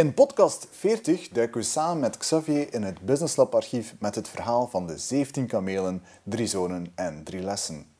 In podcast 40 duiken we samen met Xavier in het Business Lab archief met het verhaal van de 17 kamelen, drie zonen en drie lessen.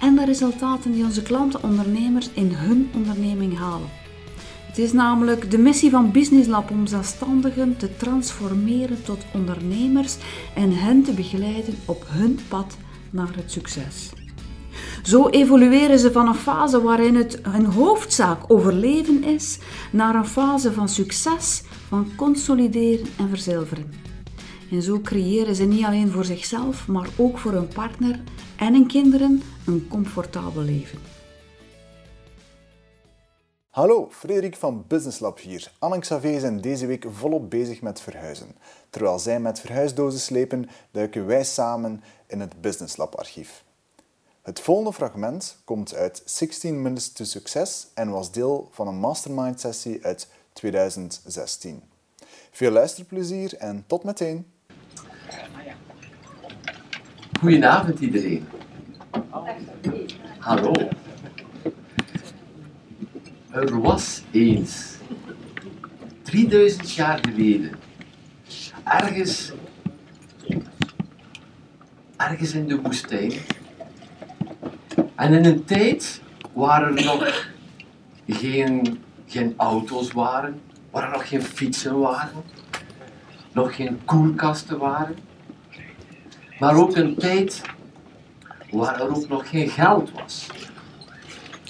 en de resultaten die onze klanten ondernemers in hun onderneming halen. Het is namelijk de missie van Business Lab om zelfstandigen te transformeren tot ondernemers en hen te begeleiden op hun pad naar het succes. Zo evolueren ze van een fase waarin het hun hoofdzaak overleven is, naar een fase van succes, van consolideren en verzilveren. En zo creëren ze niet alleen voor zichzelf, maar ook voor hun partner en hun kinderen een comfortabel leven. Hallo, Frederik van Business Lab hier. Anne en zijn deze week volop bezig met verhuizen. Terwijl zij met verhuisdozen slepen, duiken wij samen in het Business Lab archief. Het volgende fragment komt uit 16 Minutes to Success en was deel van een mastermind sessie uit 2016. Veel luisterplezier en tot meteen! Goedenavond iedereen. Hallo. Er was eens, 3000 jaar geleden, ergens, ergens in de woestijn, en in een tijd waar er nog geen, geen auto's waren, waar er nog geen fietsen waren, nog geen koelkasten waren, maar ook een tijd waar er ook nog geen geld was.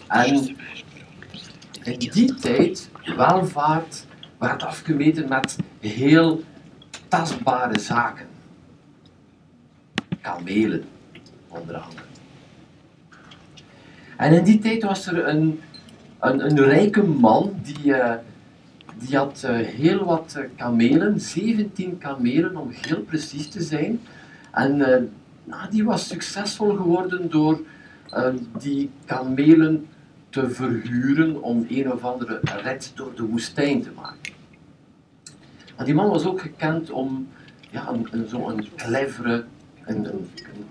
En in die tijd welvaart werd afgemeten met heel tastbare zaken. Kamelen, onder andere. En in die tijd was er een, een, een rijke man die, uh, die had uh, heel wat uh, kamelen, 17 kamelen om heel precies te zijn. En nou, die was succesvol geworden door die kamelen te verhuren om een of andere rit door de woestijn te maken. En die man was ook gekend om ja, een, een, zo'n clevere, een, een,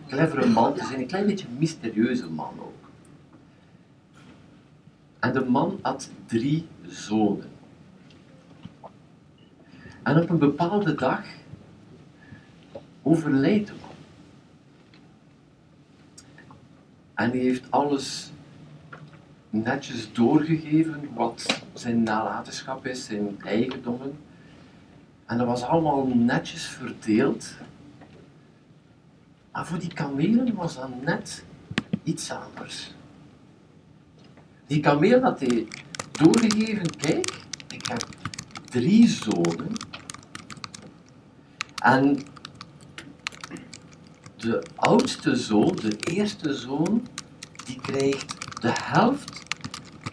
clevere man te zijn, een klein beetje mysterieuze man ook. En de man had drie zonen. En op een bepaalde dag de man. En hij heeft alles netjes doorgegeven wat zijn nalatenschap is, zijn eigendommen. En dat was allemaal netjes verdeeld. Maar voor die kamelen was dat net iets anders. Die kameel had hij doorgegeven, kijk, ik heb drie zonen. En de oudste zoon, de eerste zoon, die krijgt de helft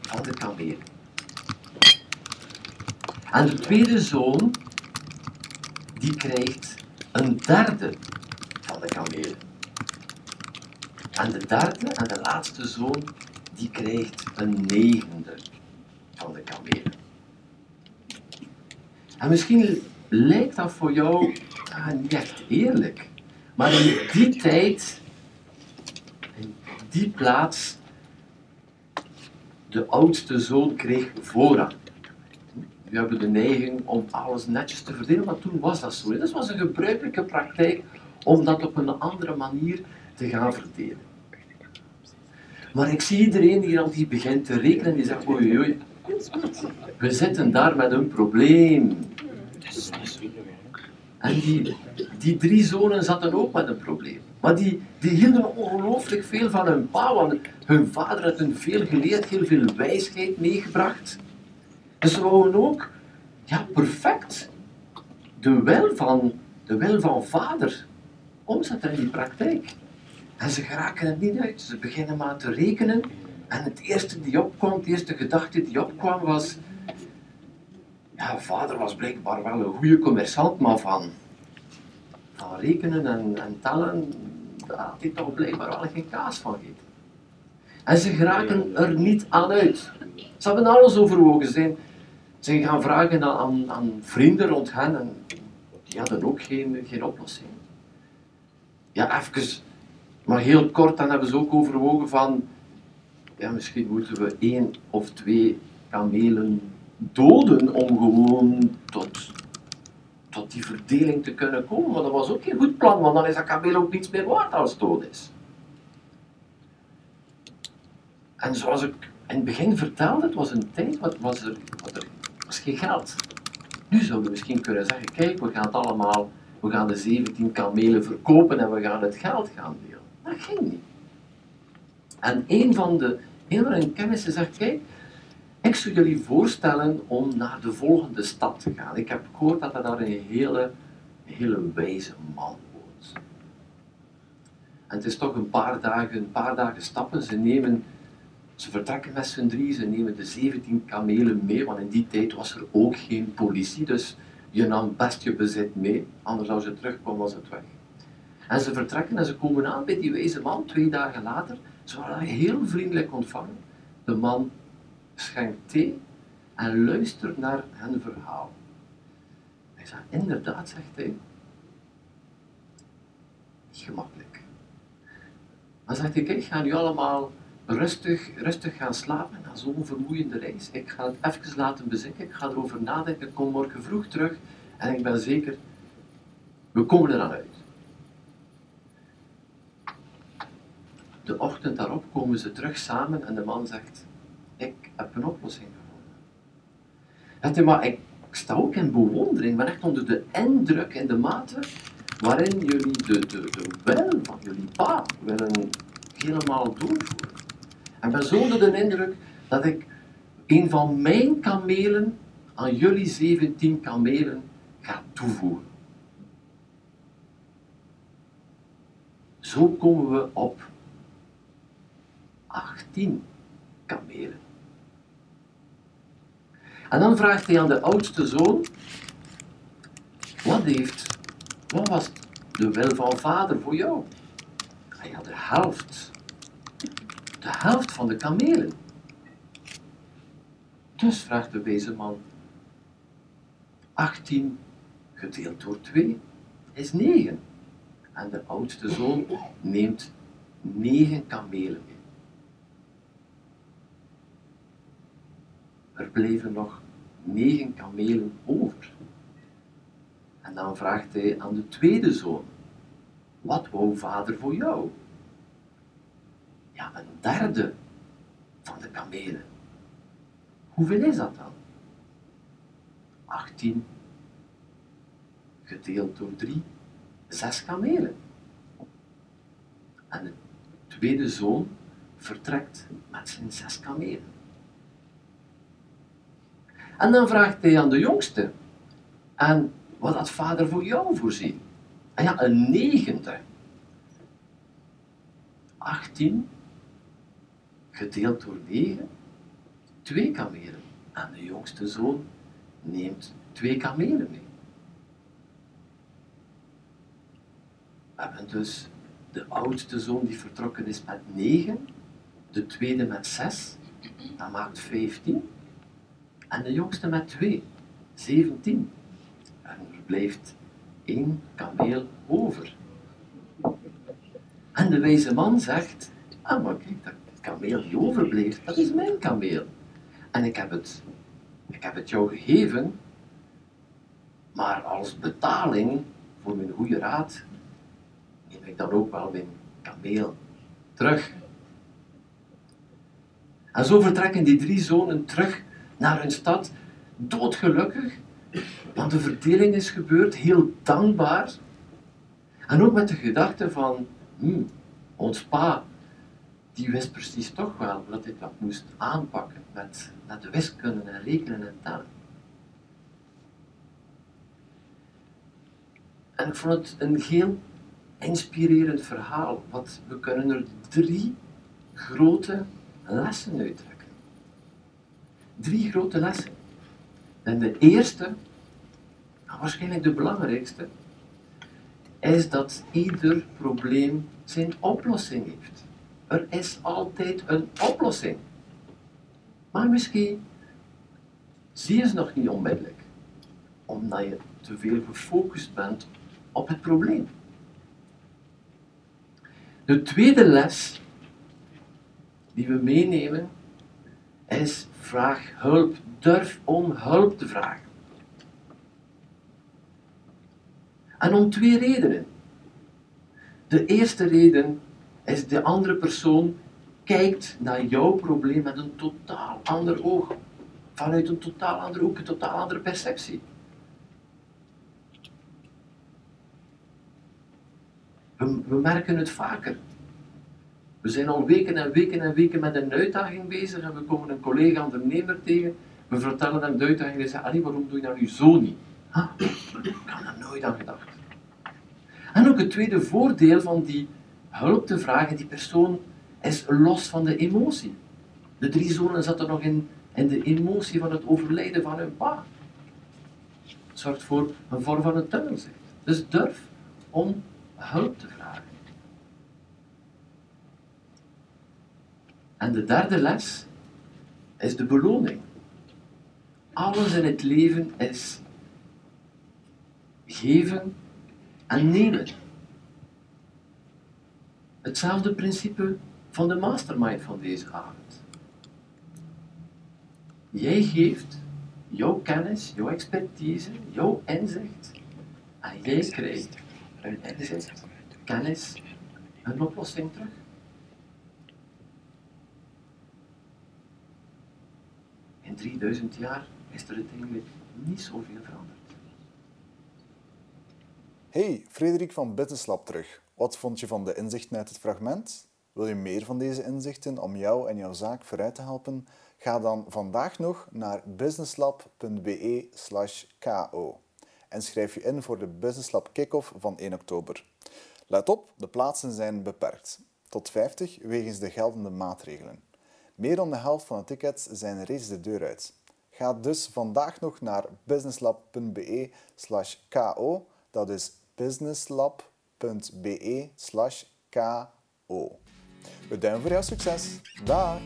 van de kameel. En de tweede zoon, die krijgt een derde van de kameel. En de derde en de laatste zoon, die krijgt een negende van de kamelen. En misschien lijkt dat voor jou ah, niet echt eerlijk. Maar in die tijd, in die plaats, de oudste zoon kreeg voorrang. We hebben de neiging om alles netjes te verdelen, maar toen was dat zo. Dat was een gebruikelijke praktijk om dat op een andere manier te gaan verdelen. Maar ik zie iedereen die dan die begint te rekenen, die zegt, oei oei, we zitten daar met een probleem. En die, die drie zonen zaten ook met een probleem. Maar die, die hielden ongelooflijk veel van hun pa, want hun vader had hun veel geleerd, heel veel wijsheid meegebracht. En ze wouden ook ja, perfect de wil van, de wil van vader omzetten in die praktijk. En ze geraken het niet uit. Ze beginnen maar te rekenen. En het eerste die opkwam, de eerste gedachte die opkwam was... ja, vader was blijkbaar wel een goede commerçant, maar van, rekenen en, en tellen, daar had hij toch blijkbaar wel geen kaas van gegeten. En ze geraken er niet aan uit. Ze hebben alles overwogen. Zijn, ze gaan vragen aan, aan vrienden rond hen en die hadden ook geen, geen oplossing. Ja, even, maar heel kort, dan hebben ze ook overwogen van, ja, misschien moeten we één of twee kamelen doden om gewoon tot, tot die verdeling te kunnen komen. Maar dat was ook geen goed plan, want dan is dat kameel ook niets meer waard als dood is. En zoals ik in het begin vertelde, het was een tijd wat was er, wat er was geen geld. Nu zouden we misschien kunnen zeggen, kijk, we gaan het allemaal, we gaan de 17 kamelen verkopen en we gaan het geld gaan delen. Dat ging niet. En een van de, hun kennissen zegt, kijk, ik zou jullie voorstellen om naar de volgende stad te gaan. Ik heb gehoord dat er daar een hele, hele wijze man woont. En het is toch een paar dagen, een paar dagen stappen. Ze nemen ze vertrekken met z'n drie, ze nemen de 17 kamelen mee, want in die tijd was er ook geen politie, dus je nam best je bezit mee, anders als je terugkwam was het weg. En ze vertrekken en ze komen aan bij die wijze man, twee dagen later. Ze worden heel vriendelijk ontvangen. De man schenkt thee en luistert naar hun verhaal. Hij zegt, inderdaad, zegt hij, niet gemakkelijk. Dan zegt hij, kijk, ga nu allemaal rustig, rustig gaan slapen na zo'n vermoeiende reis. Ik ga het even laten bezinken, ik ga erover nadenken, ik kom morgen vroeg terug en ik ben zeker, we komen eraan uit. De ochtend daarop komen ze terug samen en de man zegt, ik heb een oplossing gevonden. maar ik sta ook in bewondering, ben echt onder de indruk en de mate waarin jullie de, de, de wil van jullie pa willen helemaal doorvoeren. En ben zo onder de indruk dat ik een van mijn kamelen aan jullie 17 kamelen ga toevoegen. Zo komen we op 18 kamelen. En dan vraagt hij aan de oudste zoon, wat heeft, wat was de wil van vader voor jou? Hij had de helft de helft van de kamelen. Dus vraagt de wijze man, 18 gedeeld door 2 is 9. En de oudste zoon neemt 9 kamelen mee. Er bleven nog 9 kamelen over. En dan vraagt hij aan de tweede zoon, wat wou vader voor jou? ja, een derde van de kamelen. Hoeveel is dat dan? 18 gedeeld door 3, 6 kamelen. En de tweede zoon vertrekt met zijn zes kamelen. En dan vraagt hij aan de jongste, en wat had vader voor jou voorzien? En ja, een negende. 18 gedeeld door 9, twee kamelen. En de jongste zoon neemt twee kamelen mee. We hebben dus de oudste zoon die vertrokken is met 9, de tweede met 6, dat maakt 15, en de jongste met 2, 17. En er blijft één kameel over. En de wijze man zegt, ah maar kijk, dat kameel die overbleef, dat is mijn kameel. En ik heb het, ik heb het jou gegeven, maar als betaling voor mijn goede raad neem ik dan ook wel mijn kameel terug. En zo vertrekken die drie zonen terug naar hun stad, doodgelukkig, want de verdeling is gebeurd, heel dankbaar. En ook met de gedachte van, hmm, ons pa die wist precies toch wel dat hij dat moest aanpakken met, met de wiskunde en rekenen en tellen. En ik vond het een heel inspirerend verhaal, want we kunnen er drie grote lessen uittrekken. Drie grote lessen. En de eerste, waarschijnlijk de belangrijkste, is dat ieder probleem zijn oplossing heeft. Er is altijd een oplossing. Maar misschien zie je ze nog niet onmiddellijk, omdat je te veel gefocust bent op het probleem. De tweede les die we meenemen is vraag hulp. Durf om hulp te vragen. En om twee redenen. De eerste reden is de andere persoon kijkt naar jouw probleem met een totaal ander oog. Vanuit een totaal andere hoek, een totaal andere perceptie. We, we merken het vaker. We zijn al weken en weken en weken met een uitdaging bezig en we komen een collega ondernemer tegen. We vertellen hem de uitdaging en zeggen, waarom doe je dat nu zo niet? Huh? Ik had daar nooit aan gedacht. En ook het tweede voordeel van die hulp te vragen, die persoon is los van de emotie. De drie zonen zaten nog in, in de emotie van het overlijden van hun pa. Het zorgt voor een vorm van een tunnelzicht. Dus durf om hulp te vragen. En de derde les is de beloning. Alles in het leven is geven en nemen. Hetzelfde principe van de mastermind van deze avond. Jij geeft jouw kennis, jouw expertise, jouw inzicht en jij krijgt een inzicht, kennis, een oplossing terug. In 3000 jaar is er uiteindelijk niet zoveel veranderd. Hey, Frederik van Lab terug. Wat vond je van de inzichten uit het fragment? Wil je meer van deze inzichten om jou en jouw zaak vooruit te helpen? Ga dan vandaag nog naar businesslab.be/ko en schrijf je in voor de Business Lab Kick-off van 1 oktober. Let op, de plaatsen zijn beperkt. Tot 50 wegens de geldende maatregelen. Meer dan de helft van de tickets zijn reeds de deur uit. Ga dus vandaag nog naar businesslab.be/ko. Dat is businesslab.be/ko. Bedankt voor jouw succes. Dag!